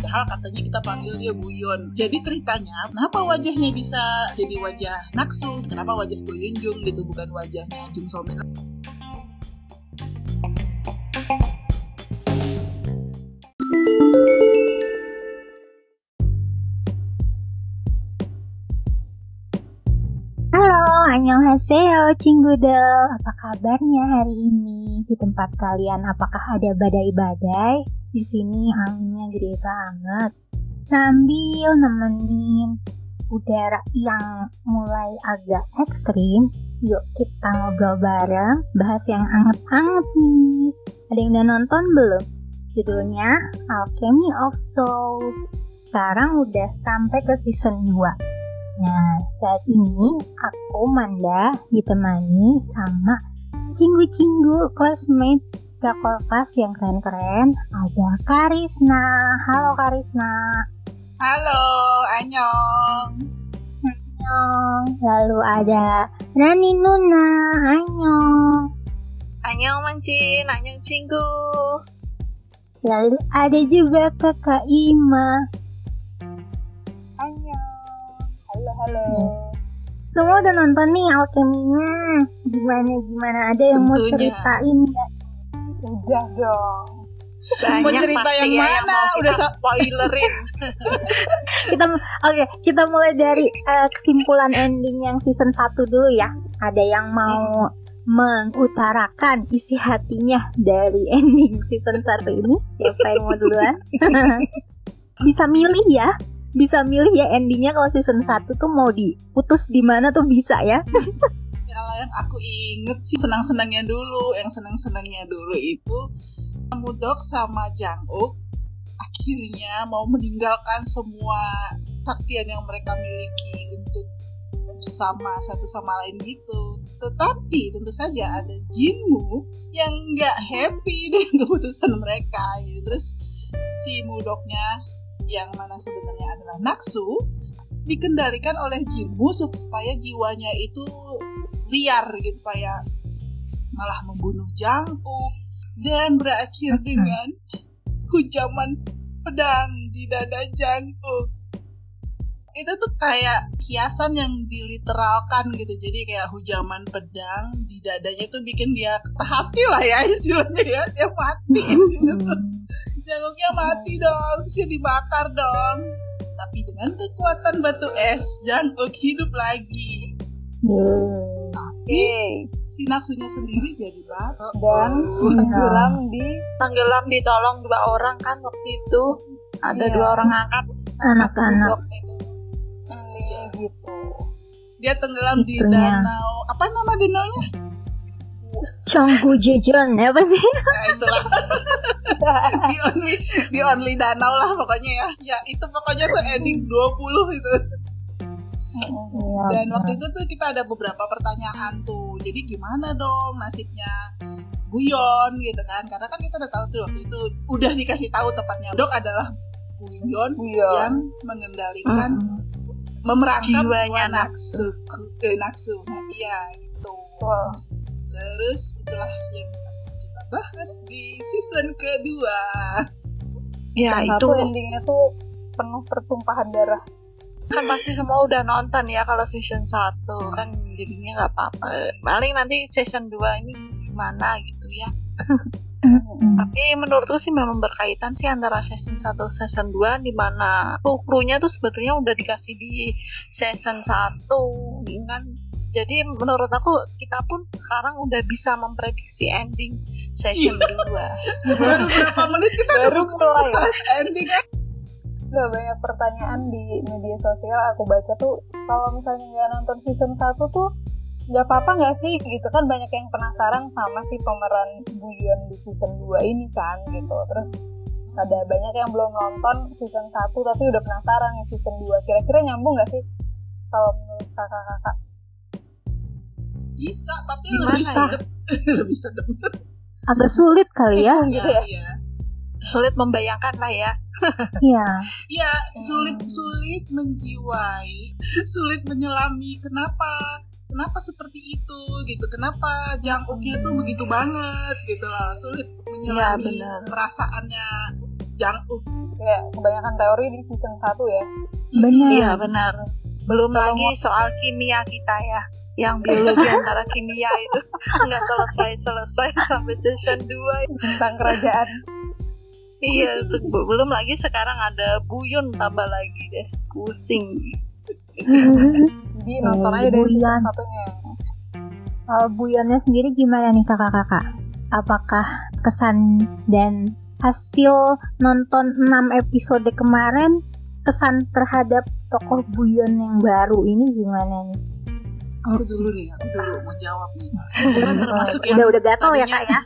Padahal katanya kita panggil dia Guyon. Jadi ceritanya, kenapa wajahnya bisa jadi wajah Naksu? Kenapa wajah Guyon Jung gitu, bukan wajahnya Jung Somin? Annyeonghaseyo, Cinggudel. Apa kabarnya hari ini di tempat kalian? Apakah ada badai-badai? Di sini anginnya gede banget. Sambil nemenin udara yang mulai agak ekstrim, yuk kita ngobrol bareng, bahas yang anget-anget nih. Ada yang udah nonton belum? Judulnya Alchemy of Souls. Sekarang udah sampai ke season 2. Nah, saat ini aku Manda ditemani sama cinggu-cinggu classmate kelas yang keren-keren. Ada Karisna. Halo Karisna. Halo, Anyong. Annyeong. Lalu ada Nani Nuna. Annyeong. Annyeong Mancin, Annyeong Cinggu. Lalu ada juga Kakak Ima. Halo. Semua udah nonton nih Alchemy-nya. Gimana gimana? Ada yang mau Tentunya. ceritain nggak? Udah dong. Mau cerita pasti yang ya mana? mau Udah spoilerin. kita oke kita mulai dari eh, kesimpulan ending yang season 1 dulu ya ada yang mau mengutarakan isi hatinya dari ending season 1 ini siapa yang mau duluan bisa milih ya bisa milih ya endingnya kalau season 1 tuh mau diputus di mana tuh bisa ya Kalau yang aku inget sih senang-senangnya dulu, yang senang-senangnya dulu itu Mudok sama Janguk akhirnya mau meninggalkan semua saktian yang mereka miliki untuk bersama satu sama lain gitu. Tetapi tentu saja ada Jinmu yang nggak happy dengan keputusan mereka. gitu. Terus si Mudoknya yang mana sebenarnya adalah Naksu dikendalikan oleh Jinmu supaya jiwanya itu liar gitu kayak malah membunuh Jangkuk dan berakhir dengan hujaman pedang di dada Jangkuk itu tuh kayak kiasan yang diliteralkan gitu jadi kayak hujaman pedang di dadanya tuh bikin dia hati lah ya istilahnya ya dia mati gitu. Jangkuknya mati dong dia dibakar dong tapi dengan kekuatan batu es Jangkuk hidup lagi tapi si nafsunya sendiri jadi batu Dan Oh. tenggelam di tenggelam ditolong dua orang kan waktu itu. Ada Iya. dua orang angkat anak-anak. Hmm, gitu. dia tenggelam di danau apa nama danaunya Chonggu Jejeon apa sih? Ya itulah. Di only di only danau lah pokoknya ya. Ya itu pokoknya tuh ending 20 itu. Iya, dan waktu itu tuh kita ada beberapa pertanyaan tuh. Jadi gimana dong nasibnya Guyon gitu kan? Karena kan kita udah tahu tuh waktu itu udah dikasih tahu tepatnya dok adalah Guyon Iya. yang mengendalikan memerangkap Jiwanya jiwa naksu. Eh, naksu. Nah, iya gitu. Wah. Terus itulah yang akan kita bahas di season kedua Ya itu endingnya tuh penuh pertumpahan darah. kan pasti semua udah nonton ya kalau season 1 kan jadinya nggak apa-apa. Paling nanti season 2 ini gimana gitu ya. Tapi menurutku sih memang berkaitan sih antara season 1 season 2 di mana tuh krunya tuh sebetulnya udah dikasih di season 1 kan. Jadi menurut aku kita pun sekarang udah bisa memprediksi ending season 2. baru berapa menit kita Baru mulai. ending Udah banyak pertanyaan di media sosial aku baca tuh kalau misalnya nggak nonton season 1 tuh nggak apa-apa nggak sih? Gitu kan banyak yang penasaran sama si pemeran Guyon di season 2 ini kan gitu. Terus ada banyak yang belum nonton season 1 tapi udah penasaran nih season 2 kira-kira nyambung nggak sih? Kalau menurut kakak-kakak bisa tapi Gimana lebih ya? sedep lebih sedep agak sulit kali ya gitu ya, ya iya Sulit membayangkan lah ya. iya Iya, sulit sulit menjiwai, sulit menyelami. Kenapa? kenapa seperti itu gitu kenapa jangkuknya tuh begitu banget gitu lah sulit menyelami benar. perasaannya jangkuk ya kebanyakan teori di season 1 ya Benar. Iya benar. Belum lagi soal kimia kita ya, yang biologi antara kimia itu nggak selesai selesai sampai season 2 tentang kerajaan Iya, belum lagi sekarang ada Buyun tambah lagi deh, pusing. jadi nonton aja dari season Bulan. satunya Kalau Buyonnya sendiri gimana nih kakak-kakak? Apakah kesan dan hasil nonton 6 episode kemarin kesan terhadap tokoh Buyon yang baru ini gimana nih? Aku dulu nih aku dulu mau jawab nih Aku kan termasuk yang udah udah gatel ya kak ya?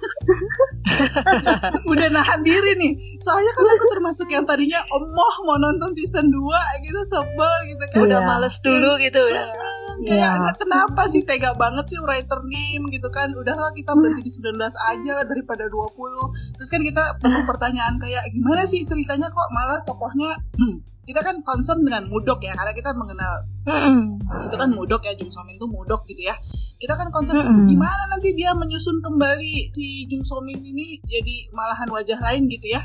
udah nahan diri nih soalnya kan aku termasuk yang tadinya emoh mau nonton season 2 gitu sebel gitu kan Udah Iya. males dulu gitu ya. Kayak Iya. kenapa sih tega banget sih writer name gitu kan udahlah kita berhenti di 19 aja lah daripada 20 terus kan kita penuh pertanyaan kayak gimana sih ceritanya kok malah tokohnya hmm, kita kan concern dengan mudok ya karena kita mengenal Mm-mm. itu kan mudok ya Jung So Min tuh mudok gitu ya kita kan concern Mm-mm. gimana nanti dia menyusun kembali si Jung So Min ini jadi malahan wajah lain gitu ya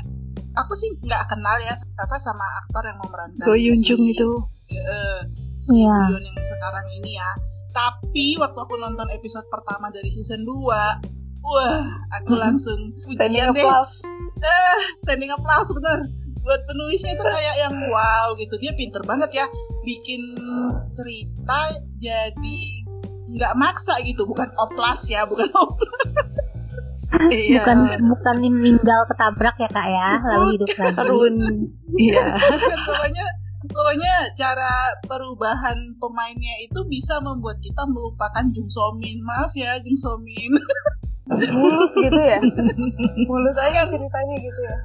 aku sih nggak kenal ya apa sama aktor yang memerankan Go Yun Jung si- itu. eh, Buyun yang sekarang ini ya. Tapi waktu aku nonton episode pertama dari season 2, wah, aku langsung standing pujian deh. applause Eh, standing applause bener. Buat penulisnya itu kayak yang wow gitu. Dia pinter banget ya bikin cerita jadi nggak maksa gitu, bukan oplas ya, bukan oplas. Iya. Bukan bukan meninggal ketabrak ya kak ya, lalu hidup lagi. Terun. Iya. pokoknya pokoknya cara perubahan pemainnya itu bisa membuat kita melupakan Jung So Min. Maaf ya Jung So Min. mulus gitu ya mulus aja ceritanya gitu ya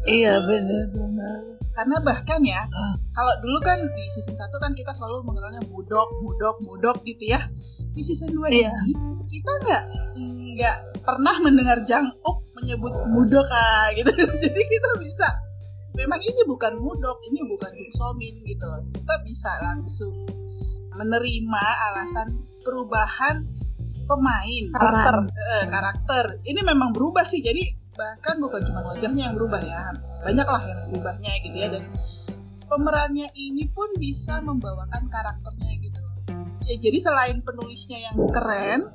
Iya benar-benar. Karena bahkan ya, Ah. kalau dulu kan di season 1 kan kita selalu mengenalnya mudok, mudok, mudok gitu ya. Di season 2 Iya. ini kita nggak nggak pernah mendengar Jang Uk menyebut mudok ah gitu. Jadi kita bisa memang ini bukan mudok, ini bukan Jung So Min gitu. loh. Kita bisa langsung menerima alasan perubahan pemain. Karakter. Eh, karakter. Ini memang berubah sih jadi bahkan bukan cuma wajahnya yang berubah ya. Banyak lah yang berubahnya gitu ya dan pemerannya ini pun bisa membawakan karakternya gitu ya jadi selain penulisnya yang keren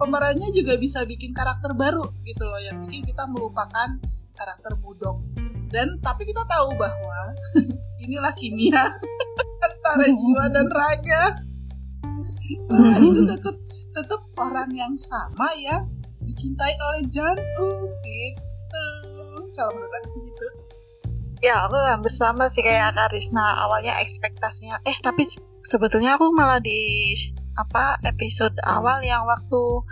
pemerannya juga bisa bikin karakter baru gitu loh yang bikin kita melupakan karakter mudok dan tapi kita tahu bahwa inilah kimia antara jiwa dan raga Nah, itu tetap tetap orang yang sama ya dicintai oleh jantung gitu kalau menurut aku gitu Ya aku hampir sama sih kayak Karisna awalnya ekspektasinya. Eh tapi se- sebetulnya aku malah di apa episode awal yang waktu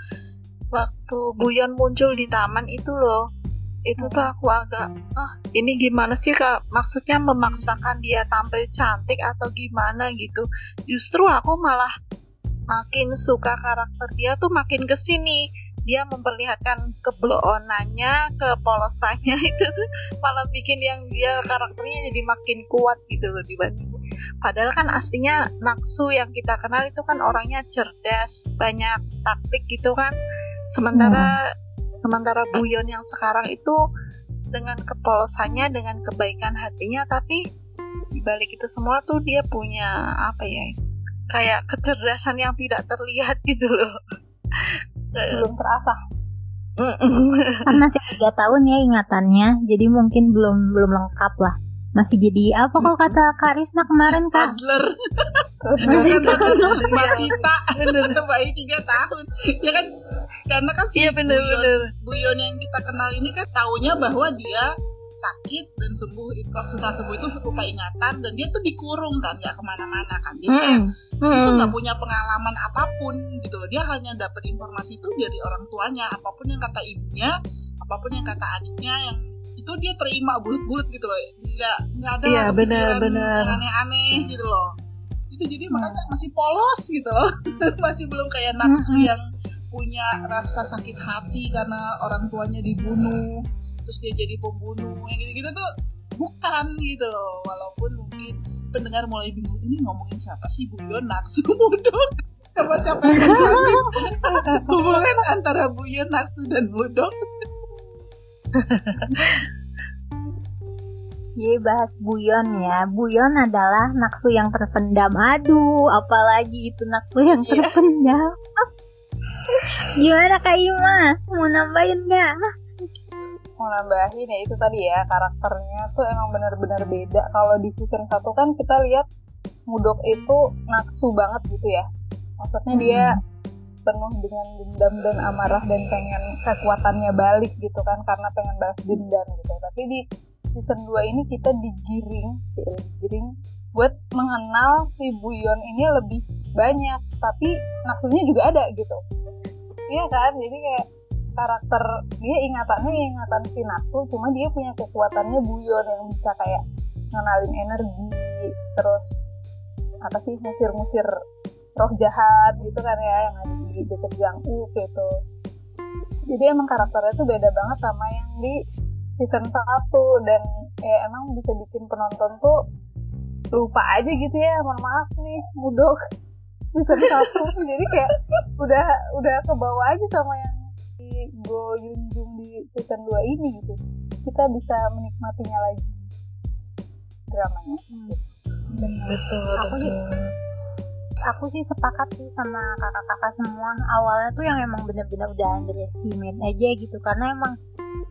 waktu Buyon muncul di taman itu loh. Itu tuh aku agak ah ini gimana sih kak? Maksudnya memaksakan dia tampil cantik atau gimana gitu. Justru aku malah makin suka karakter dia tuh makin ke sini dia memperlihatkan kebloonannya, kepolosannya itu tuh malah bikin yang dia karakternya jadi makin kuat gitu loh dibanding. Padahal kan aslinya Naksu yang kita kenal itu kan orangnya cerdas banyak taktik gitu kan. Sementara sementara Buyon yang sekarang itu dengan kepolosannya dengan kebaikan hatinya tapi dibalik itu semua tuh dia punya apa ya kayak kecerdasan yang tidak terlihat gitu loh. Belum terasa. Kan masih tiga tahun ya ingatannya, jadi mungkin belum belum lengkap lah. Masih jadi apa kalau kata Kak Risna kemarin kak? toddler. Mbak Tita bayi tiga tahun. Ya kan karena kan si iya Buyon, bener-bener Buyon yang kita kenal ini kan taunya bahwa dia sakit dan sembuh itu setelah sembuh itu lupa ingatan dan dia tuh dikurung kan nggak ke mana-mana kan. Dia kayak Mm-mm. itu nggak punya pengalaman apa pun gitu loh. Dia hanya dapat informasi itu dari orang tuanya apa pun yang kata ibunya apa pun yang kata adiknya yang itu dia terima bulut-bulut gitu loh. Nggak nggak ada Iya, lah benar, kepikiran benar. yang aneh-aneh gitu loh. Itu jadi makanya masih polos gitu loh. Masih belum kayak nafsu Mm-mm. yang punya rasa sakit hati karena orang tuanya dibunuh terus dia jadi pembunuh yang gitu-gitu tuh bukan gitu loh walaupun mungkin pendengar mulai bingung ini ngomongin siapa sih Buyon Naksu Mudok Siapa siapa yang menjelasin hubungan antara Buyon, Natsu dan Mudok? Jadi bahas Buyon ya. Buyon adalah naksu yang terpendam. Aduh, apalagi itu naksu yang Iya. terpendam. Gimana Kak Ima? Mau nambahin nggak? mau nambahin ya itu tadi ya karakternya tuh emang benar-benar beda. Kalau di season 1 kan kita lihat Mudok itu naksu banget gitu ya. Maksudnya dia penuh dengan dendam dan amarah dan pengen kekuatannya balik gitu kan karena pengen balas dendam gitu. Tapi di season 2 ini kita digiring digiring buat mengenal si Buyon ini lebih banyak. Tapi naksunya juga ada gitu iya kan? Jadi kayak karakter dia ingatannya ingatan si Natsu cuma dia punya kekuatannya Buyon yang bisa kayak ngenalin energi terus apa sih musir-musir roh jahat gitu kan ya yang ada di deket Janguk gitu. Jadi emang karakternya tuh beda banget sama yang di season 1 dan ya emang bisa bikin penonton tuh lupa aja gitu ya mohon maaf nih mudok season 1 jadi kayak udah udah ke bawah aja sama yang di Go Yunjung di season 2 ini gitu. Kita bisa menikmatinya lagi. Dramanya. Betul Aku sih- Aku sih sepakat sih sama kakak-kakak semua. Awalnya tuh yang emang bener-bener udah underestimate aja gitu. Karena emang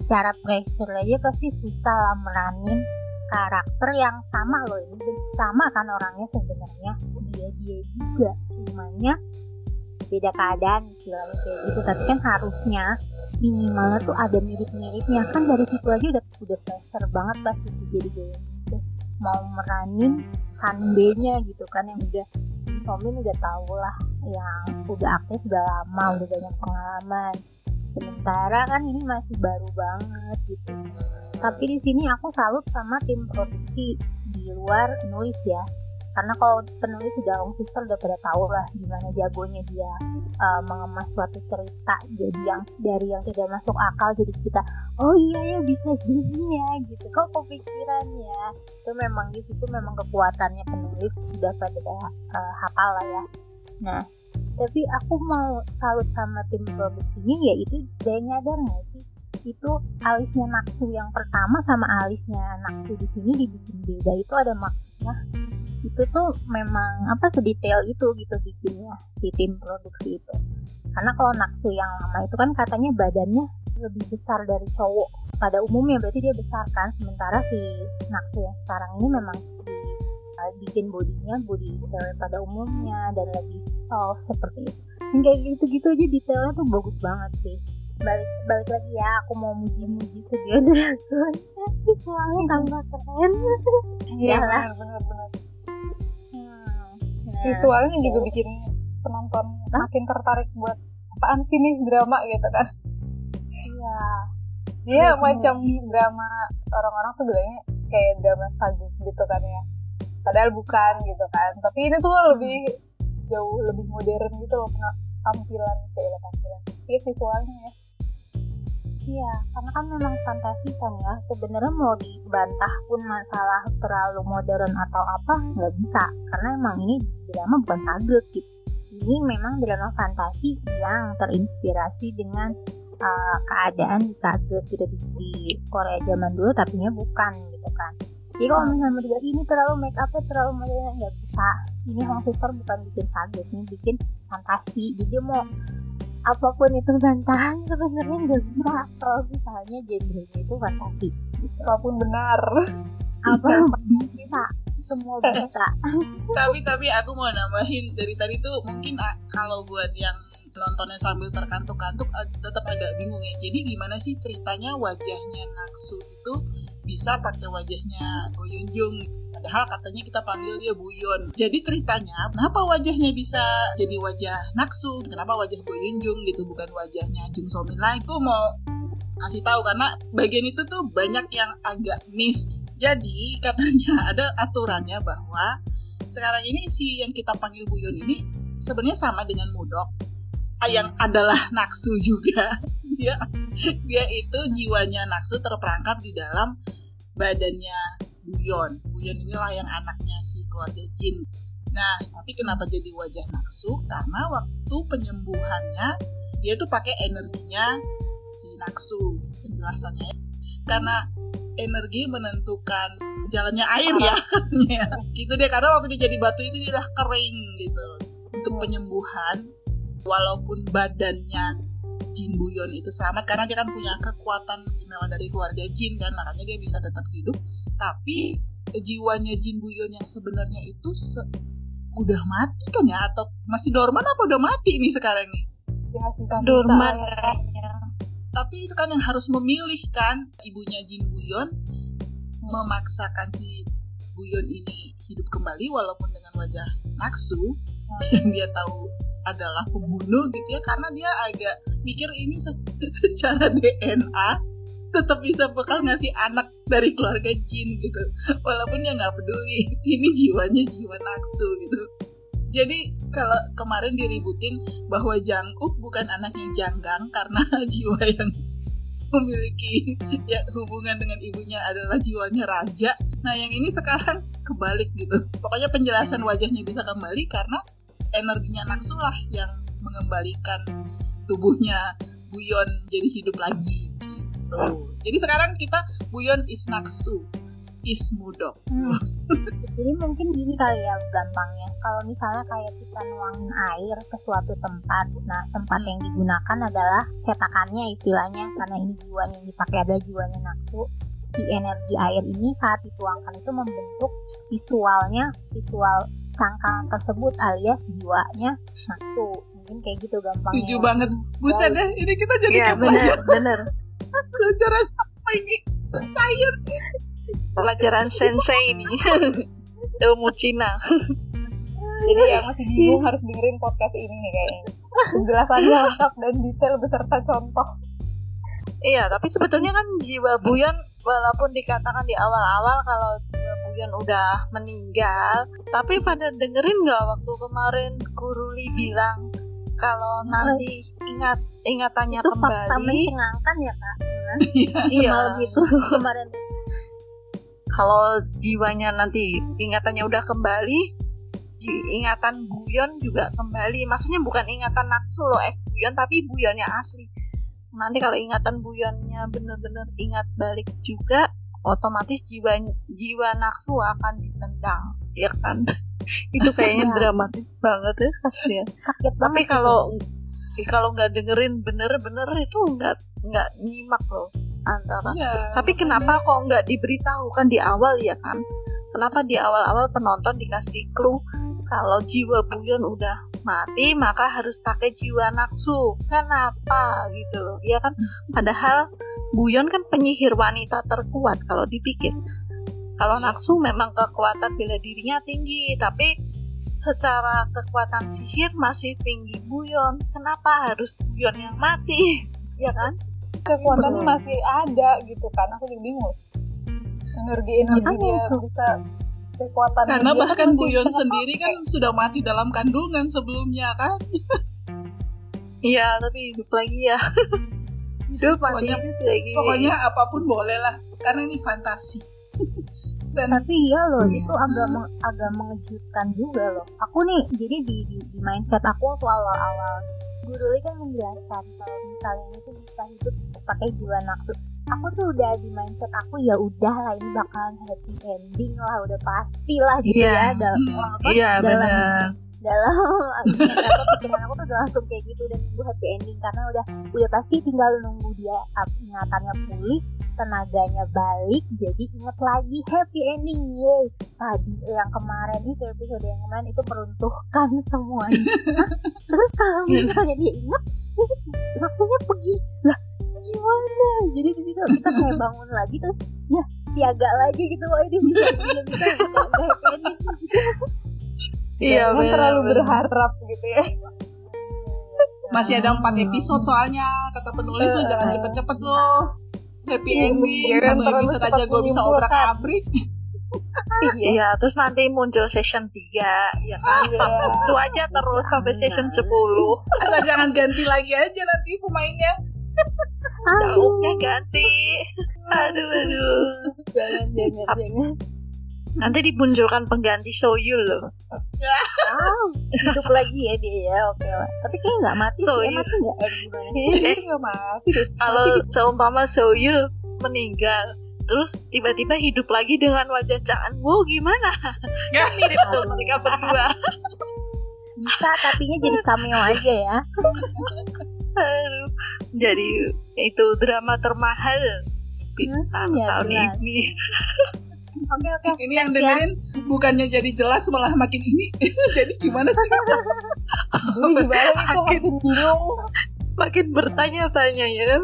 secara pressure aja pasti susah lah meranin karakter yang sama loh ini. Sama kan orangnya sebenarnya. Dia dia juga. Cumanya beda keadaan istilahnya kayak gitu. Tapi kan harusnya minimalnya tuh ada mirip-miripnya. Kan dari situ aja udah udah pressure banget pasti itu jadi gaya gitu. mau meranin Hanbe-nya gitu kan yang udah Somin udah tau lah yang udah aktif udah lama udah banyak pengalaman. Sementara kan ini masih baru banget gitu tapi di sini aku salut sama tim produksi di luar nulis ya. Karena kalau penulis sudah Long Sister udah pada tahu lah gimana jagonya dia uh, mengemas suatu cerita. Jadi yang dari yang tidak masuk akal jadi kita oh iya ya bisa gini ya gitu. Kok kepikiran ya itu memang di situ memang kekuatannya penulis sudah pada uh, hafal lah ya. Nah tapi aku mau salut sama tim produksinya yaitu dia nyadar nggak sih itu alisnya Naksu yang pertama sama alisnya Naksu di sini dibikin beda. Itu ada maksudnya itu tuh memang apa sedetail itu gitu bikinnya si tim produksi itu. Karena kalau Naksu yang lama itu kan katanya badannya lebih besar dari cowok pada umumnya berarti dia besar kan? Sementara si Naksu yang sekarang ini memang di, uh, bikin bodinya body cewek pada umumnya dan lebih soft seperti itu. Kayak gitu-gitu aja detailnya tuh bagus banget sih balik balik lagi ya aku mau muji-muji ke dia Dragon. Soalnya tambah keren. Iya Iyalah. benar benar benar. Hmm, nah, visualnya juga bikin penonton makin tertarik buat apaan sih nih drama gitu kan. Iya. Dia Iya, macam drama orang-orang tuh bilangnya kayak drama sadis gitu kan ya. Padahal bukan gitu kan. Tapi ini tuh lebih jauh lebih modern gitu loh tampilan kayak tampilan iya visualnya ya Iya, karena kan memang fantasi kan ya. Sebenarnya mau dibantah pun masalah terlalu modern atau apa nggak bisa, karena emang ini drama bukan saget gitu. Ini memang drama fantasi yang terinspirasi dengan uh, keadaan di saget gitu di, di Korea zaman dulu, tapi nya bukan gitu kan. Jadi kalau misalnya mau dibilang ini terlalu make upnya terlalu modern nggak bisa. Ini Hong Sister bukan bikin saget, ini bikin fantasi. Jadi dia mau apa pun itu bantahan sebenarnya nggak bisa. Kalau misalnya genrenya itu fantasi. Walaupun benar. Apa? Bisa. Semua bisa. Tapi tapi aku mau nambahin. Dari tadi tuh mungkin ah, kalau buat yang nontonnya sambil terkantuk-kantuk ah, tetap agak bingung ya. Jadi gimana sih ceritanya wajahnya Naksu itu bisa pakai wajahnya Go Yoon Jung padahal katanya kita panggil dia Buyon. Jadi ceritanya kenapa wajahnya bisa jadi wajah Naksu? Kenapa wajah Go Yoon Jung gitu bukan wajahnya Jung So Min lagi aku mau kasih tahu karena bagian itu tuh banyak yang agak miss. Jadi katanya ada aturannya bahwa sekarang ini si yang kita panggil Buyon ini sebenarnya sama dengan Mudok yang adalah Naksu juga. Dia dia itu jiwanya Naksu terperangkap di dalam badannya Buyon. Buyon inilah yang anaknya si keluarga Jin. Nah, tapi kenapa jadi wajah naksu? Karena waktu penyembuhannya dia tuh pakai energinya si naksu penjelasannya. Karena energi menentukan jalannya air ya. Ya, gitu deh karena waktu dia jadi batu itu dia udah kering gitu. Untuk penyembuhan walaupun badannya Jin Buyon itu selamat karena dia kan punya kekuatan istimewa dari keluarga Jin kan makanya dia bisa tetap hidup tapi jiwanya Jin Buyon yang sebenarnya itu se udah mati kan ya? Atau masih dorman apa udah mati nih sekarang nih? Dihasilkan Dorman. Ya. kayaknya. tapi itu kan yang harus memilih kan ibunya Jin Buyon memaksakan si Buyon ini hidup kembali walaupun dengan wajah naksu yang dia tahu adalah pembunuh gitu ya karena dia agak mikir ini se- secara DNA tetap bisa bakal ngasih anak dari keluarga jin gitu walaupun dia nggak peduli ini jiwanya jiwa naksu gitu jadi kalau kemarin diributin bahwa Janguk bukan anaknya Janggang karena jiwa yang memiliki ya hubungan dengan ibunya adalah jiwanya raja. Nah yang ini sekarang kebalik gitu. Pokoknya penjelasan wajahnya bisa kembali karena energinya Naksu lah yang mengembalikan tubuhnya Buyon jadi hidup lagi. Gitu. Jadi sekarang kita Buyon is Naksu, is Mudok. Hmm. Jadi mungkin gini kali ya gampangnya. Kalau misalnya kayak kita nuangin air ke suatu tempat, nah tempat yang digunakan adalah cetakannya istilahnya karena ini jiwanya yang dipakai adalah jiwanya naksu. Si energi air ini saat dituangkan itu membentuk visualnya, visual cangkang tersebut alias jiwanya naksu. Mungkin kayak gitu gampangnya. Setuju banget. Buset deh, ini kita jadi kayak bener bener. Pelajaran apa ini? Science. Pelajaran sensei ini. Ilmu Cina. Jadi yang masih bingung harus dengerin podcast ini nih kayaknya. Penjelasannya lengkap dan detail beserta contoh. Iya, tapi sebetulnya kan jiwa Buyon walaupun dikatakan di awal-awal kalau jiwa Buyon udah meninggal, tapi pada dengerin nggak waktu kemarin Guru Li bilang kalau nanti ingat ingatannya Itu fakta kembali, mencengangkan ya kak. iya, Malam itu kemarin. kalau jiwanya nanti ingatannya udah kembali, ingatan Buyon juga kembali. Maksudnya bukan ingatan Naksu loh, ex Buyon, tapi Buyonnya asli. Nanti kalau ingatan Buyonnya bener-bener ingat balik juga, otomatis jiwa jiwa Naksu akan ditendang, ya kan? Itu kayaknya Ya. dramatis banget ya. Sakit Tapi kalau kalau nggak dengerin bener-bener itu nggak nggak nyimak loh antara Iya. tapi kenapa kok nggak diberitahukan di awal ya kan? Kenapa di awal-awal penonton dikasih clue kalau jiwa Buyon udah mati maka harus pakai jiwa naksu? Kenapa gitu? Ya kan? Padahal Buyon kan penyihir wanita terkuat kalau dipikir. Kalau naksu memang kekuatan bela dirinya tinggi, tapi secara kekuatan sihir masih tinggi Buyon. Kenapa harus Buyon yang mati? Ya kan? Kekuatannya masih ada gitu kan. Aku juga bingung. Energi-energi Makanya dia itu. bisa kekuatan Karena dia bahkan Buyon bisa sendiri kan sudah mati dalam kandungan sebelumnya kan. Iya, tapi hidup lagi ya. hidup Pokoknya- lagi. Pokoknya apa pun boleh lah, karena ini fantasi. Dan tapi iya loh Iya. itu agak meng- agak mengejutkan juga loh aku nih jadi di di, di mindset aku waktu awal awal guru Lee kan menjelaskan kalau misalnya itu bisa hidup pakai jiwa nafsu aku tuh udah di mindset aku ya udah lah ini bakalan happy ending lah udah pasti lah gitu Iya. ya dalam Hmm, apa, Iya, dalam benar. Dalam apa pikiran aku tuh udah langsung kayak gitu dan nunggu happy ending. Karena udah udah pasti tinggal nunggu dia ingatannya pulih tenaganya balik jadi inget lagi happy ending. Yeay. Tadi yang kemarin itu episode yang kemarin itu meruntuhkan semuanya. Terus kalau misalnya dia inget maksudnya pergi lah gimana? Jadi di situ kita kayak bangun lagi terus ya siaga lagi gitu wah ini bisa bisa bisa nggak happy ending Iya, Jangan benar. terlalu benar. berharap gitu ya. masih ada empat episode soalnya kata penulis lo jangan cepet-cepet lo. Happy Iya, ending satu episode aja gue bisa obrak abrik. Iya, terus nanti muncul session 3, ya kan? Itu aja terus sampai session 10. Asal jangan ganti lagi aja nanti pemainnya. Jauhnya ganti. Aduh, aduh. jangan jangan Nanti dimunculkan pengganti Soyul loh. Wow hidup lagi ya dia ya oke lah tapi kayaknya nggak mati So, sih iya. mati nggak eh nggak mati deh. kalau seumpama Soyul meninggal terus tiba-tiba hidup lagi dengan wajah Caan wow gimana Ya. Kan mirip tuh mereka berdua bisa tapinya jadi cameo aja ya Aduh. jadi itu drama termahal Hmm, ya, tahun jelas. ini oke oke Ini yang dengerin bukannya jadi jelas malah makin ini. jadi gimana sih? Itu makin bingung. makin bertanya-tanya ya kan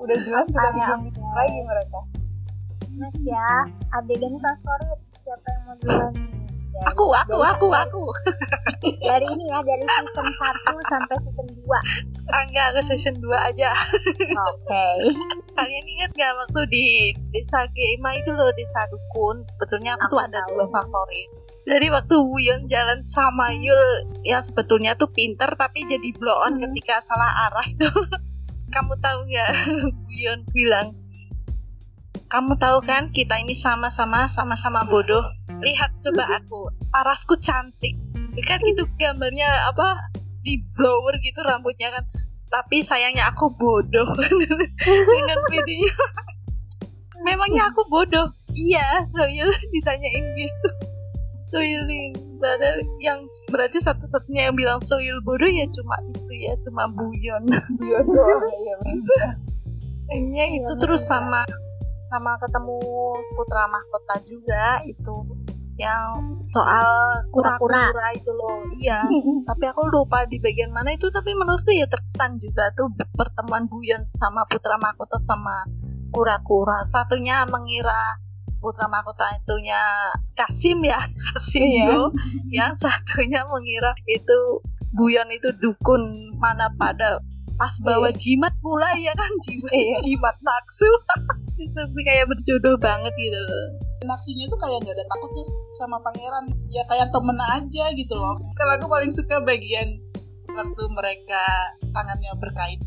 Udah jelas kita Tanya bingung apa? lagi mereka. Mas ya adegan favorit siapa yang mau duluan aku aku aku aku. Dari ini ya dari season 1 sampai season 2 Ah, enggak ke season 2 aja. Oke. Kalian ingat gak waktu di desa Gema itu loh desa Dukun? Sebetulnya aku Aku tuh ada tahu. dua favorit. Jadi waktu Wuyon jalan sama Yul yang sebetulnya tuh pinter tapi jadi blow on Hmm. ketika salah arah itu. Kamu tahu nggak? Wuyon bilang kamu tahu kan kita ini sama-sama sama-sama bodoh. Lihat coba aku parasku cantik. Kan itu gambarnya apa di blower gitu rambutnya kan. Tapi sayangnya aku bodoh. Dengan videonya memangnya aku bodoh? Iya Soyul ditanyain gitu. Soyulin padahal yang berarti satu-satunya yang bilang Soyul bodoh ya cuma itu ya cuma Buyon. Iya doang. Bener. Kayaknya itu terus sama sama ketemu putra mahkota juga itu yang soal Kura-kura. itu loh iya tapi aku lupa di bagian mana itu tapi menurutku ya terkesan juga tuh pertemuan Buyon sama putra mahkota sama kura-kura satunya mengira putra mahkota itunya Kasim ya Kasim Iya. yo. yang satunya mengira itu Buyon itu dukun mana pada pas bawa jimat pula ya kan jimat Iya. jimat naksu itu sih kayak berjodoh banget gitu loh Nafsunya tuh kayak gak ada takutnya sama pangeran. Ya kayak temen aja gitu loh. Kalau aku paling suka bagian waktu mereka tangannya berkait.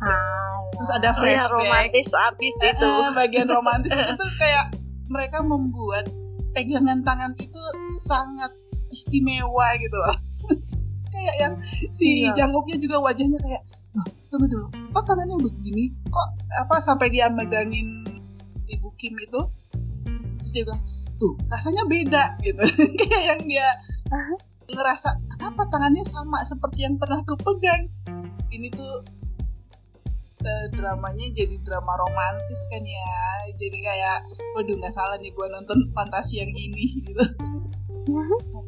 ah, Terus ada Kayak flashback. romantis abis itu Eh, bagian romantis itu tuh kayak mereka membuat pegangan tangan itu sangat istimewa gitu loh. kayak yang si Iya. Janguknya juga wajahnya kayak, "Loh, tunggu dulu, kok tangannya begini? Kok apa sampai dia megangin ibu Kim itu? Terus dia bilang, tuh rasanya beda gitu. kayak yang dia ngerasa kenapa tangannya sama seperti yang pernah aku pegang. Ini tuh eh, dramanya jadi drama romantis kan ya jadi kayak waduh nggak salah nih gue nonton fantasi yang ini gitu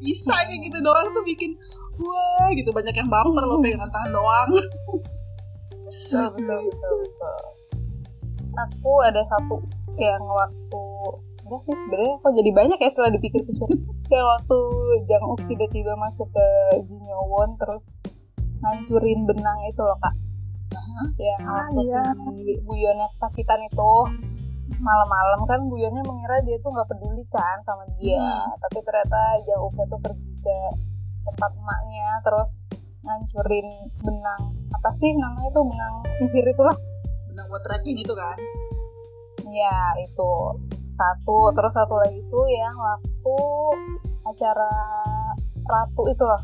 bisa kayak gitu doang tuh bikin wah gitu banyak yang baper loh pegangan tangan doang betul betul betul betul. Aku ada satu yang waktu enggak sih sebenarnya kok jadi banyak ya setelah dipikir-pikir. Kayak waktu Jang Uk tiba-tiba masuk ke Jinnyowon terus ngancurin benang itu loh kak. Yang Ah, waktu iya. si Buyonnya kesakitan itu malam-malam kan Buyonnya mengira dia tuh nggak peduli kan sama dia. Tapi ternyata Jang Uknya tuh pergi ke tempat emaknya terus ngancurin benang apa sih namanya tuh benang sihir itu lah benang buat tracking itu kan? Ya itu. Satu terus satu lagi itu yang waktu acara ratu itu loh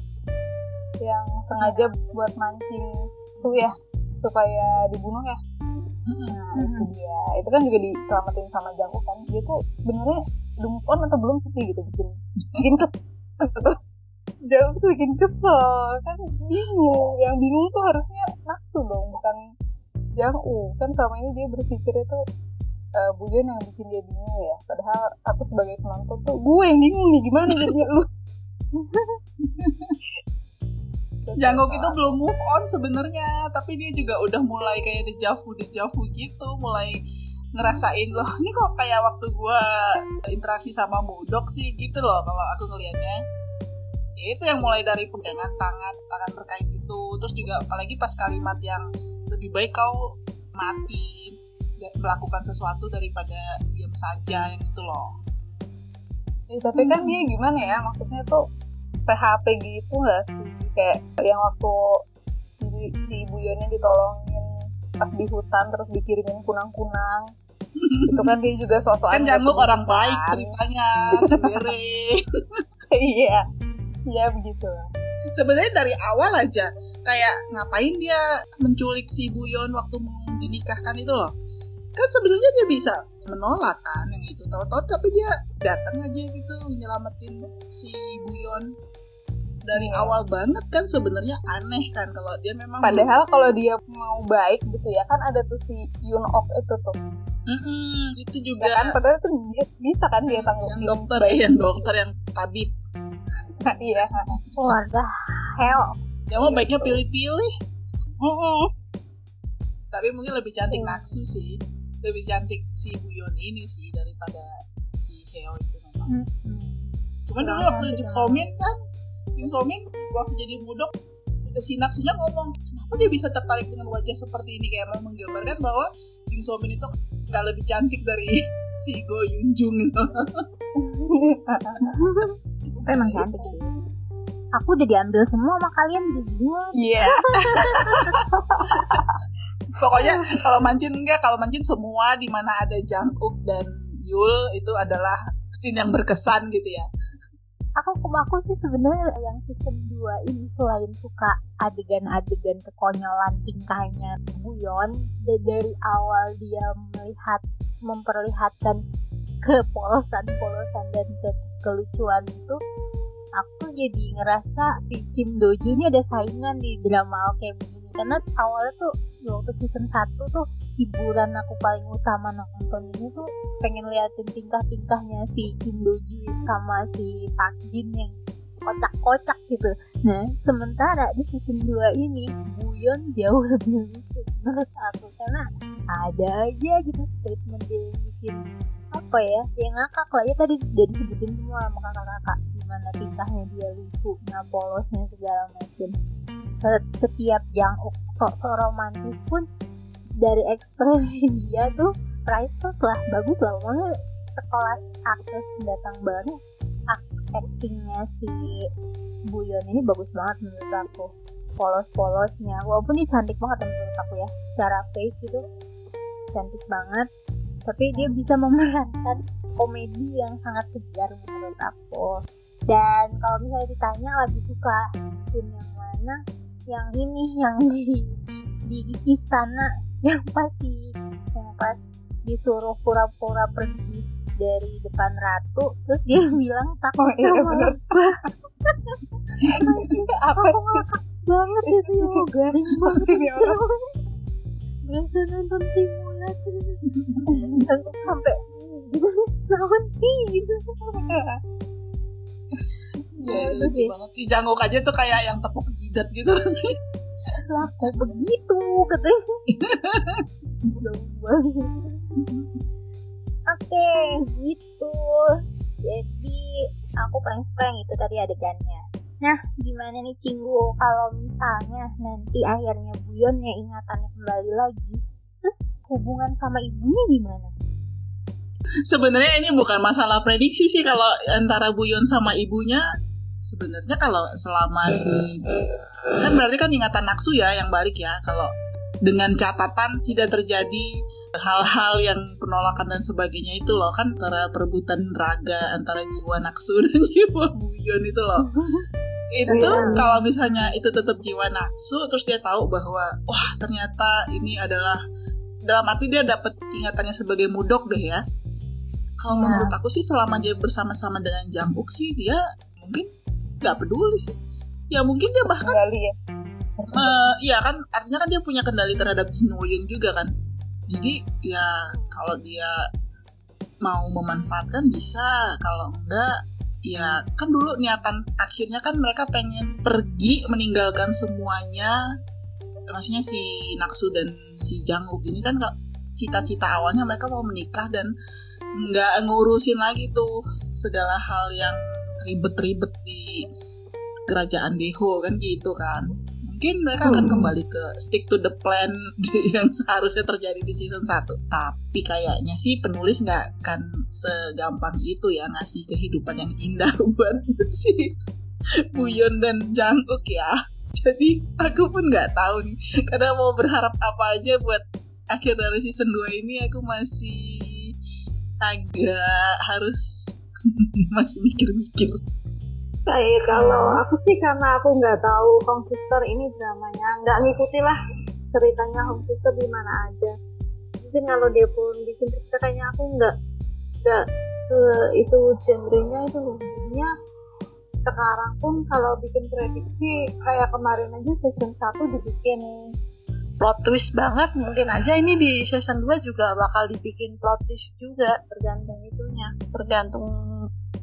yang sengaja buat mancing tuh ya supaya dibunuh ya. Nah itu dia. Itu kan juga diselamatin sama Jangkuk kan dia tuh sebenarnya udah move on atau belum sih gitu bikin bikin kesel Jangkuk tuh bikin kesel. Kan bingung. Yang bingung tuh harusnya nafsu dong bukan Jangkuk kan selama ini dia berpikirnya tuh uh, Buyon yang bikin dia bingung ya. Padahal aku sebagai penonton tuh gue yang bingung nih gimana jadinya lu? Jangkok itu belum move on sebenarnya tapi dia juga udah mulai kayak dejavu dejavu gitu. Mulai ngerasain loh ini kok kayak waktu gua interaksi sama Mudok sih? Gitu loh kalau aku ngelihatnya ya itu yang mulai dari pegangan tangan tangan berkait itu. Terus juga apalagi pas kalimat yang lebih baik kau mati dan melakukan sesuatu daripada diam saja yang itu loh. Ya, tapi kan dia gimana ya? Maksudnya tuh PHP gitu nggak sih? Kayak yang waktu si, si Buyonnya ditolongin pas di hutan terus dikirimin kunang-kunang. Itu kan dia juga sosok kan Jangkok orang baik ceritanya sendiri. Iya ya begitu. Sebenarnya dari awal aja kayak ngapain dia menculik si Buyon waktu mau dinikahkan itu loh? Kan sebenarnya dia bisa menolak kan yang itu tahu-tahu tapi dia datang aja gitu nyelamatin si Buyon dari Hmm. awal banget kan sebenarnya aneh kan kalau dia memang padahal kalau dia mau baik gitu ya kan ada tuh si Yun Ok itu tuh. Mm-mm, itu ya juga kan padahal tuh dia bisa kan dia tanggung yang dokter ya yang dokter yang tabib iya Keluarga hell. dia mau baiknya pilih-pilih Mm-mm. tapi mungkin lebih cantik Hmm. Naksu sih lebih cantik si Buyon ini sih daripada si Heo itu memang Cuman dulu Kurang waktu. Somin kan, Jung Somin waktu jadi mudok, si Naksunya ngomong, kenapa dia bisa tertarik dengan wajah seperti ini? Kayak mau menggambarkan bahwa Jung Somin itu nggak lebih cantik dari si Go Yun Jung. Tapi emang cantik sih. Aku udah diambil semua sama kalian berdua. Iya. Pokoknya kalau mancin enggak, kalau mancin semua di mana ada Jang Uk dan Yul itu adalah scene yang berkesan gitu ya. Aku aku sih sebenarnya yang season 2 ini selain suka adegan-adegan kekonyolan tingkahnya Buyon da- dari awal dia melihat memperlihatkan kepolosan-polosan dan ke- kelucuan itu aku jadi ngerasa si Kim Doju ini ada saingan di drama Alchemy ini. Karena awalnya tuh waktu season 1 tuh hiburan aku paling utama nonton ini tuh pengen liatin tingkah-tingkahnya si Kim Doju sama si Park Jin yang kocak-kocak gitu. Nah, sementara di season 2 ini Buyon jauh lebih lucu menurut aku. Karena ada aja gitu statement dia yang bikin apa ya? Yang ngakak lah. Ya tadi udah disebutin semua sama kakak-kakak. Gimana tingkahnya dia lucunya polosnya segala macam Se- setiap yang sok-sok romantis pun dari ekspresi dia tuh priceless lah. Bagus lah. Makanya sekolah aktris datang baru actingnya si Buyon ini bagus banget menurut aku. Polos-polosnya. Walaupun dia cantik banget menurut aku ya. Secara face gitu. Cantik banget tapi dia bisa memerankan komedi yang sangat kejar menurut aku. Dan kalau misalnya ditanya lagi suka scene yang mana? Yang ini yang di di istana yang pasti yang pas disuruh pura-pura pergi dari depan ratu terus dia bilang takut Oh, iya, sama. Apa aku ngakak banget itu ya garing banget orang. biasa nonton dan sampai gitu sih gitu Ya, lucu sih. banget. Si Janguk aja tuh kayak yang tepuk jidat gitu. lah kok begitu katanya oke gitu jadi aku paling suka yang itu tadi adegannya nah gimana nih Cinggu kalau misalnya nanti akhirnya Buyon ya ingatannya kembali lagi hubungan sama ibunya gimana Sebenarnya ini bukan masalah prediksi sih kalau antara Buyon sama ibunya. Sebenarnya kalau selama si kan berarti kan ingatan Naksu ya yang balik ya. Kalau dengan catatan tidak terjadi hal-hal yang penolakan dan sebagainya itu loh kan antara perebutan raga antara jiwa Naksu dan jiwa Buyon itu loh. itu Iya. kalau misalnya itu tetap jiwa Naksu terus dia tahu bahwa wah ternyata ini adalah dalam arti dia dapat ingatannya sebagai mudok deh ya. Kalau Ya. menurut aku sih selama dia bersama-sama dengan Janguk sih dia mungkin nggak peduli sih. Ya mungkin dia bahkan Kembali ya. eh, iya kan artinya kan dia punya kendali terhadap Jin Woyun juga kan. Jadi ya kalau dia mau memanfaatkan bisa, kalau enggak ya kan dulu niatan akhirnya kan mereka pengen pergi meninggalkan semuanya maksudnya si Naksu dan si Janguk ini kan nggak cita-cita awalnya mereka mau menikah dan nggak ngurusin lagi tuh segala hal yang ribet-ribet di kerajaan Deho kan gitu kan. Mungkin mereka akan Hmm. kembali ke stick to the plan yang seharusnya terjadi di season 1 tapi kayaknya sih penulis nggak akan segampang itu ya ngasih kehidupan yang indah buat si Buyon dan Janguk ya jadi aku pun nggak tahu nih karena mau berharap apa aja buat akhir dari season 2 ini aku masih agak harus masih mikir-mikir Kayak kalau aku sih karena aku nggak tahu Home Sister ini dramanya, nggak ngikuti lah ceritanya Home Sister di mana aja. Mungkin kalau dia pun bikin cerita kayaknya aku nggak nggak ke itu genrenya itu loh. Sekarang pun kalau bikin prediksi kayak kemarin aja season 1 dibikin. Plot twist banget mungkin aja ini di season 2 juga bakal dibikin plot twist juga tergantung itunya. Tergantung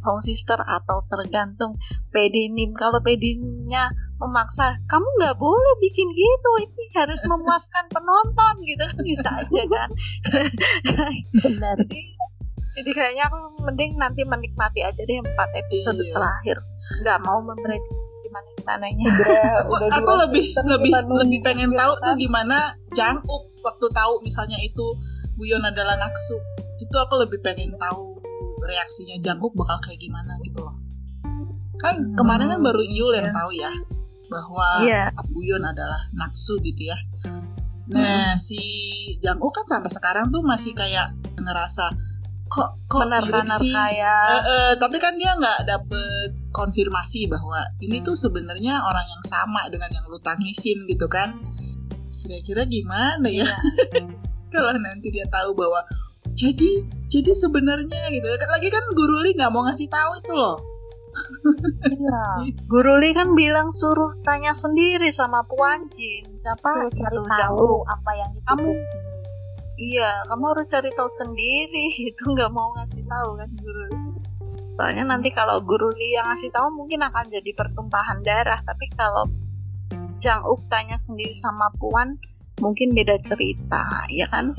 Home Sister atau tergantung pedinim kalau pedinimnya memaksa kamu nggak boleh bikin gitu ini harus memuaskan penonton gitu. Kan bisa aja kan? Benar. Jadi, jadi kayaknya aku mending nanti menikmati aja deh empat episode Iya. terakhir nggak mau memprediksi gimana gimananya udah aku, udah aku lebih season lebih lebih pengen tahu kan. tuh gimana Janguk waktu tahu misalnya itu Buyon adalah Naksu itu aku lebih pengen tahu reaksinya Janguk bakal kayak gimana gitu loh kan kemarin kan baru Yul yang Iya. tahu ya bahwa Iya. Buyon adalah Naksu gitu ya nah si Janguk kan sampai sekarang tuh masih kayak ngerasa kok kok mirip sih? kayak eh, tapi kan dia nggak dapet konfirmasi bahwa ini tuh sebenarnya orang yang sama dengan yang lu tangisin gitu kan. Kira-kira gimana ya? Kalau nanti dia tahu bahwa jadi jadi sebenarnya gitu. Kan lagi kan Guru Li nggak mau ngasih tahu itu loh. Iya. Guru Li kan bilang suruh tanya sendiri sama Puan Jin. Siapa cari tahu jauh. apa yang Kamu Iya, kamu harus cari tahu sendiri. Itu nggak mau ngasih tahu kan Guru Li. Soalnya nanti kalau Guru Li yang ngasih tahu mungkin akan jadi pertumpahan darah. Tapi kalau Jang Uk tanya sendiri sama Puan, mungkin beda cerita, ya kan?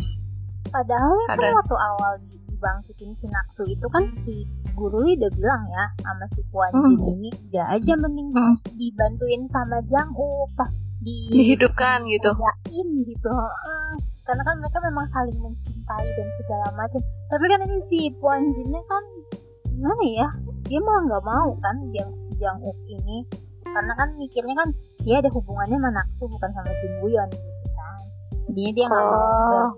Padahal kan Ada. waktu awal di- dibangkitin si Naksu itu kan si guru udah bilang ya sama si Puan Hmm. Ini udah aja mending Hmm. dibantuin sama Jang Uk pas di Dihidupkan gitu. Yakin gitu. Karena kan mereka memang saling mencintai dan segala macam. Tapi kan ini si Puan Jinnya kan gimana ya? Dia malah nggak mau kan Jang Jang Uk ini karena kan mikirnya kan dia ada hubungannya sama Naksu bukan sama Jin Buyon gitu kan. Jadinya dia nggak mau Oh. ber-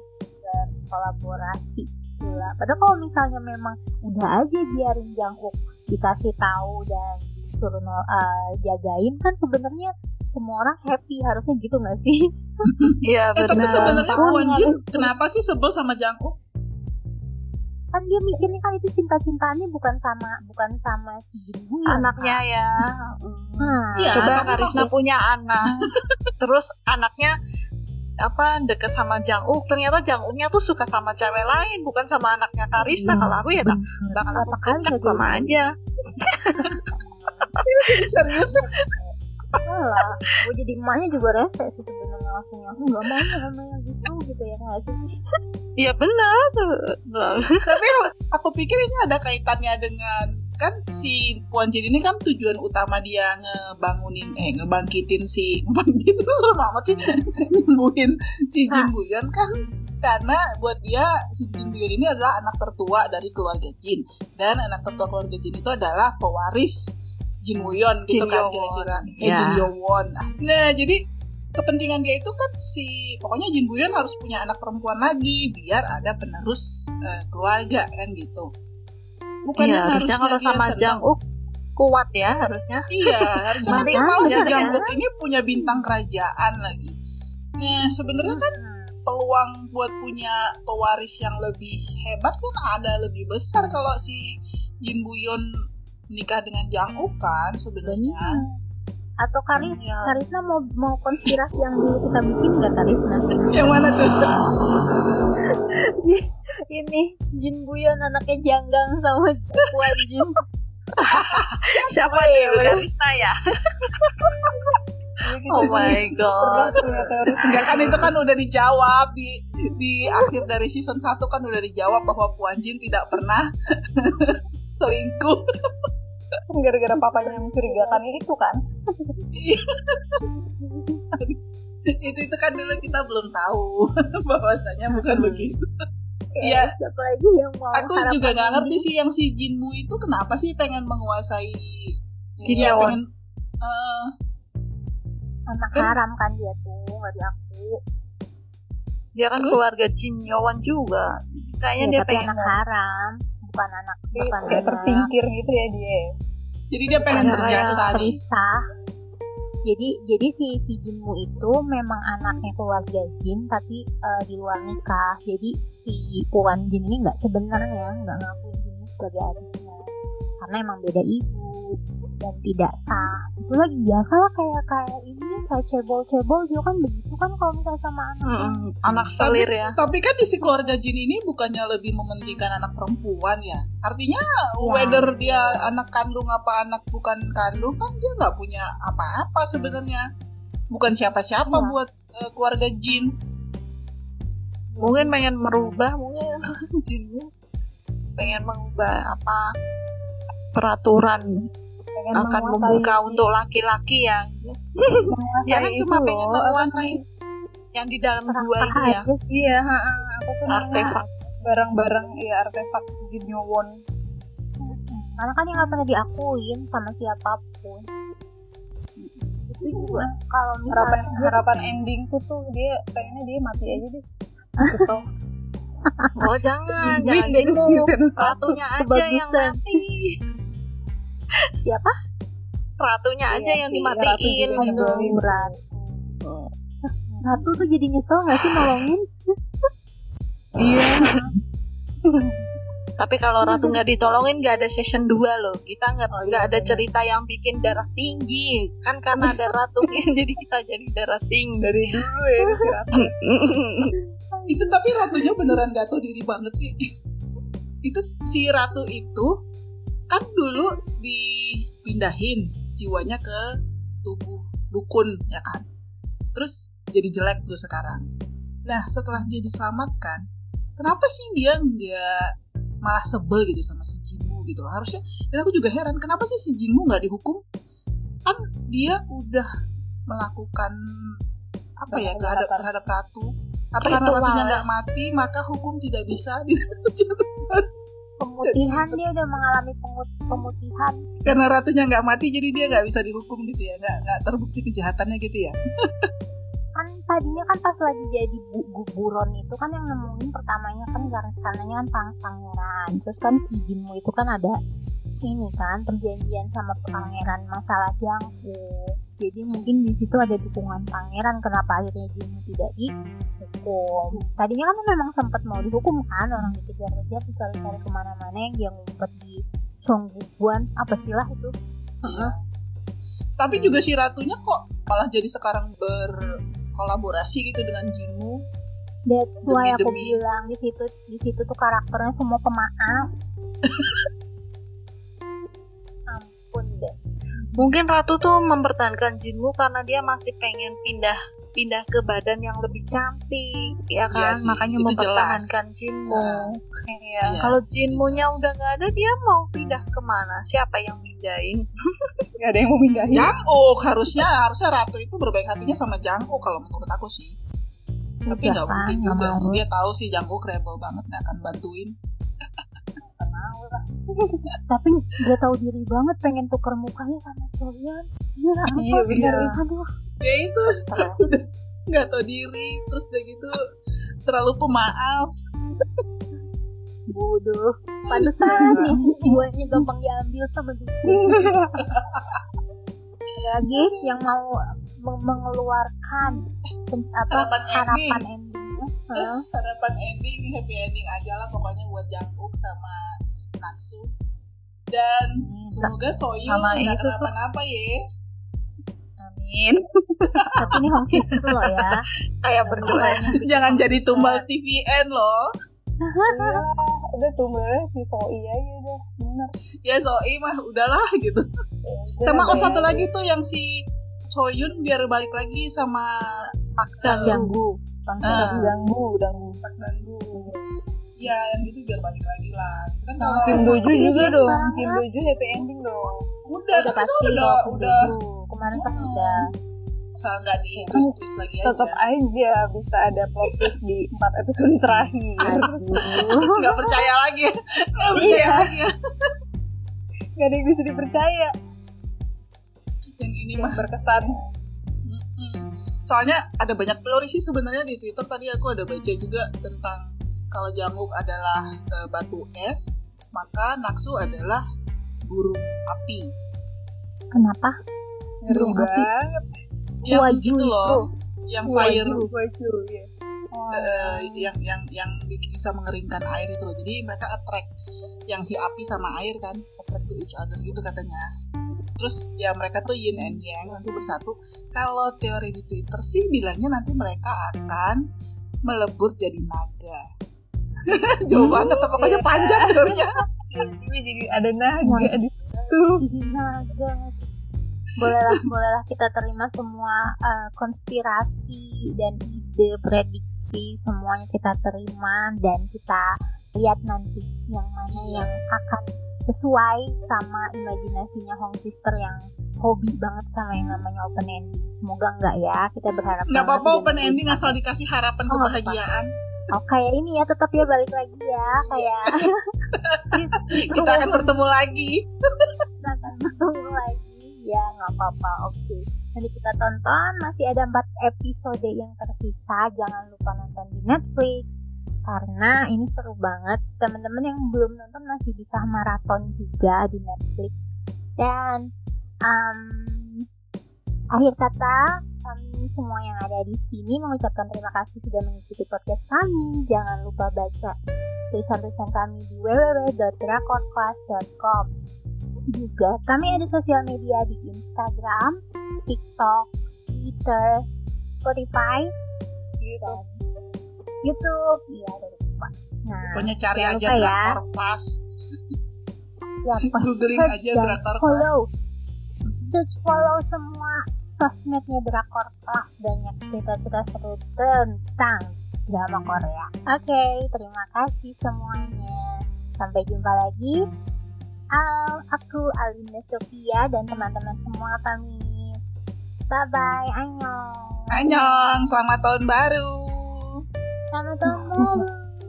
berkolaborasi pula. Padahal kalau misalnya memang udah aja biarin Jang Uk dikasih tahu dan disuruh eh, jagain kan sebenarnya semua orang happy harusnya gitu nggak sih? Iya, eh tapi benar. sebenarnya Puan Puan Jin harus- kenapa sih sebel sama Janguk kan dia mikirnya kan itu cinta-cintaannya bukan sama bukan sama si Jin Buyon, Anaknya ya. Hmm. Iya, Coba Karisma maksud- punya anak, terus anaknya apa deket sama Jang Uk ternyata Jang Uknya tuh suka sama cewek lain bukan sama anaknya Karisma Iya. kalau aku ya tak bakal aku jadi sama aja serius Salah. Gue jadi emaknya juga rese sih sebenarnya. Langsungnya. Aku nggak mau sama yang gitu gitu ya nggak sih? iya benar. Tapi aku pikir ini ada kaitannya dengan kan si Puan Jin ini kan tujuan utama dia ngebangunin eh ngebangkitin si bangkitin serem amat sih. Nyembuhin si Jin Buyon kan. Karena buat dia si Jin Buyon ini adalah anak tertua dari keluarga Jin. Dan anak tertua keluarga Jin itu adalah pewaris Jin Buyon gitu Jin kan kira-kira. Eh Ya. Jin Yowon nah, nah jadi kepentingan dia itu kan si pokoknya Jin Buyon harus punya anak perempuan lagi biar ada penerus eh, keluarga kan gitu. Bukannya iya harusnya kalau sama Jang Uk kuat ya harusnya. Iya harusnya Nanti malah si Jang. Uk ini punya bintang kerajaan lagi. Nah sebenarnya kan peluang buat punya pewaris yang lebih hebat kan ada lebih besar kalau si Jin Buyon nikah dengan Jang kan sebenarnya Atau Karis, Iya. Karisma mau mau konspirasi yang dulu kita bikin nggak Karisma? yang mana tuh Ini Jin Buyon anaknya janggang sama Puan Jin. siapa ya Karisma ya oh my god Enggak kan itu kan udah dijawab di di akhir dari season 1 kan udah dijawab bahwa Puan Jin tidak pernah selingkuh. Gara-gara papanya mencurigakan itu kan itu itu kan dulu kita belum tahu bahwasanya bukan Hmm. begitu. Iya, Siapa lagi yang mau aku juga nggak ini? ngerti sih yang si Jinmu itu kenapa sih pengen menguasai Jin Iya, pengen eh, anak Kan- haram kan dia tuh nggak diaku. dia kan Terus? keluarga Jin Yowan juga kayaknya Ya, dia tapi pengen anak haram, bukan anak Jadi bukan kayak anak. tersingkir gitu ya dia Jadi dia pengen Ada berjasa nih. Jadi jadi si si Jinmu itu memang anaknya keluarga Jin tapi eh, di luar nikah. Jadi si Puan Jin ini nggak sebenarnya nggak ngakuin Jinmu sebagai adiknya karena emang beda ibu dan tidak sah. Itu lagi biasa lah kayak kayak ini kayak cebol-cebol juga kan begitu kan kalau misalnya sama anak. Mm-mm, anak selir ya tapi kan di si keluarga Jin ini bukannya lebih mementingkan anak perempuan ya. Artinya Ya. whether dia anak kandung apa anak bukan kandung kan dia nggak punya apa-apa sebenarnya. Bukan siapa-siapa Iya. buat eh, keluarga Jin. mungkin pengen merubah mungkin Jinmu pengen mengubah apa peraturan pengen akan membuka untuk laki-laki ya. Menguasai ya kan cuma pengen menguasai yang di dalam dua Serah itu ya. Iya, ha, ha, aku tuh artefak. barang-barang ya artefak Jin Won. Karena kan yang nggak pernah diakuin sama siapa pun. Itu juga kalau Harapan harapan ending tuh tuh dia pengennya dia mati aja deh. Gitu. oh jangan jangan gitu season ratunya aja yang mati siapa? ratunya aja Iya yang dimatiin ratu gitu nyebelin. Ratu. Ratu tuh jadi nyesel nggak sih nolongin? Iya. tapi kalau ratu nggak ditolongin nggak ada season 2 loh kita nggak nggak ada cerita yang bikin darah tinggi kan karena ada ratunya jadi kita jadi darah tinggi Dari dulu ya si Ratu. Itu tapi ratunya beneran gak tahu diri banget sih. itu si ratu itu kan dulu dipindahin jiwanya ke tubuh dukun ya kan. Terus jadi jelek tuh sekarang. Nah setelah dia diselamatkan, kenapa sih dia nggak malah sebel gitu sama si Jinmu gitu loh. Harusnya dan aku juga heran kenapa sih si Jinmu nggak dihukum? Kan dia udah melakukan apa ya terhadap terhadap ratu. Apa karena ratunya ya. nggak mati maka hukum tidak bisa. Pemutihan dia udah mengalami pemut- pemutihan. karena ratunya nggak mati jadi dia nggak bisa dihukum gitu ya nggak nggak terbukti kejahatannya gitu ya. Kan tadinya kan pas lagi jadi bu- guburon itu kan yang nemuin pertamanya kan karena sananya kan pang pangeran. Terus kan si Jinmu itu kan ada ini kan perjanjian sama pangeran masalah jangku. Jadi mungkin di situ ada dukungan pangeran kenapa akhirnya Jinmu tidak dihukum. Tadinya kan memang sempat mau dihukum kan orang dikejar-kejar dicari-cari ke mana-mana yang dia ngumpet di Songguan apa sih lah itu. Iya. Tapi juga si ratunya kok malah jadi sekarang berkolaborasi gitu dengan Jinmu. That's why aku Demi-demi. bilang di situ di situ tuh karakternya semua pemaaf. mungkin ratu tuh mempertahankan Jinmu karena dia masih pengen pindah pindah ke badan yang lebih cantik ya Iya kan sih, makanya mempertahankan Jinmu Nah, iya iya. kalau Jinmunya udah nggak ada dia mau pindah ke mana siapa yang pindahin Gak ada yang mau mindahin. Janguk harusnya harusnya ratu itu berbaik hatinya sama Janguk kalau menurut aku sih. Tapi nggak kan, mungkin nggak juga sih dia tahu sih Janguk rebel banget nggak akan bantuin. Tapi udah tahu diri banget pengen tuker mukanya sama Soyeon. Iya? Iya, bener. Aduh, Ya itu nggak tahu diri terus udah gitu terlalu pemaaf. bodoh. Pantesan nih jiwanya gampang diambil sama dukun. Lagi yang mau meng- mengeluarkan apa Harapan harapan endingnya. Hah? Harapan ending happy ending aja lah pokoknya buat Janguk sama Natsu. Dan semoga Soyun Sama nggak kenapa-napa ya. amin Tapi ini home itu loh ya. kayak berdoa Jangan jadi tumbal TVN loh. Iya, udah tumbalnya si Soi aja udah bener. Ya Soi mah udahlah gitu. Udah, Sama oh satu lagi tuh yang si Choyun biar balik lagi sama Aksan Ganggu. Bangsa Ah. ganggu, ganggu. Pak Dandu. Ya yang gitu biar balik lagi lah. Gitu kan kalau Kim Iya, juga iya dong. Kim Doju happy ending dong. udah, udah kan itu pasti udah udah. Kemarin kan udah. asal nggak di twist lagi aja. Tetap aja bisa ada plot twist di empat episode terakhir. Nggak percaya lagi, nggak percaya Iya. lagi. ya. Gak ada yang bisa dipercaya. Yang ini mah. berkesan. Soalnya ada banyak teori sih sebenarnya di Twitter tadi aku ada baca juga tentang kalau Janguk adalah eh, batu es, maka Naksu adalah burung api. Kenapa? Burung api. banget. Yang Waju gitu loh, itu. yang fire Waju, waju, ya. eh, yang yang yang bisa mengeringkan air itu loh. Jadi mereka attract yang si api sama air kan, attract to each other gitu katanya. Terus ya mereka tuh yin and yang nanti bersatu. Kalau teori di Twitter sih bilangnya nanti mereka akan melebur jadi naga. Jauh banget, pokoknya panjang teorinya. Ini jadi ada naga di situ. Naga. Bolehlah, bolehlah kita terima semua eh, konspirasi dan ide prediksi semuanya kita terima dan kita lihat nanti yang mana yang akan sesuai sama imajinasinya Hong Sister yang hobi banget sama yang namanya open ending. Semoga enggak ya, kita berharap. Nggak banget apa-apa open ending asal dikasih harapan Oh, apa-apa. Oh kayak ini ya, tetap ya balik lagi ya, kayak Kita akan bertemu lagi. kita akan bertemu lagi. Ya nggak apa-apa. Oke. Nanti kita tonton. Masih ada empat episode yang tersisa jangan lupa nonton di Netflix. Karena ini seru banget. Teman-teman yang belum nonton masih bisa maraton juga di Netflix. Dan um, akhir kata kami semua yang ada di sini mengucapkan terima kasih sudah mengikuti podcast kami jangan lupa baca tulisan-tulisan kami di www.drakorclass.com juga kami ada sosial media di Instagram, TikTok, Twitter, Spotify, dan YouTube. Iya, ada lupa. Nah, Pokoknya cari aja ya. pas. ya, Googling aja dan drakor pas. follow. Search follow semua sosmednya Drakor Class banyak cerita-cerita seru tentang drama Korea. Oke, terima kasih semuanya. Sampai jumpa lagi. Um, aku Alinda Sofia dan teman-teman semua pamit. Bye bye, annyeong. Annyeong, selamat tahun baru. Selamat tahun baru.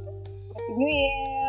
Happy New Year.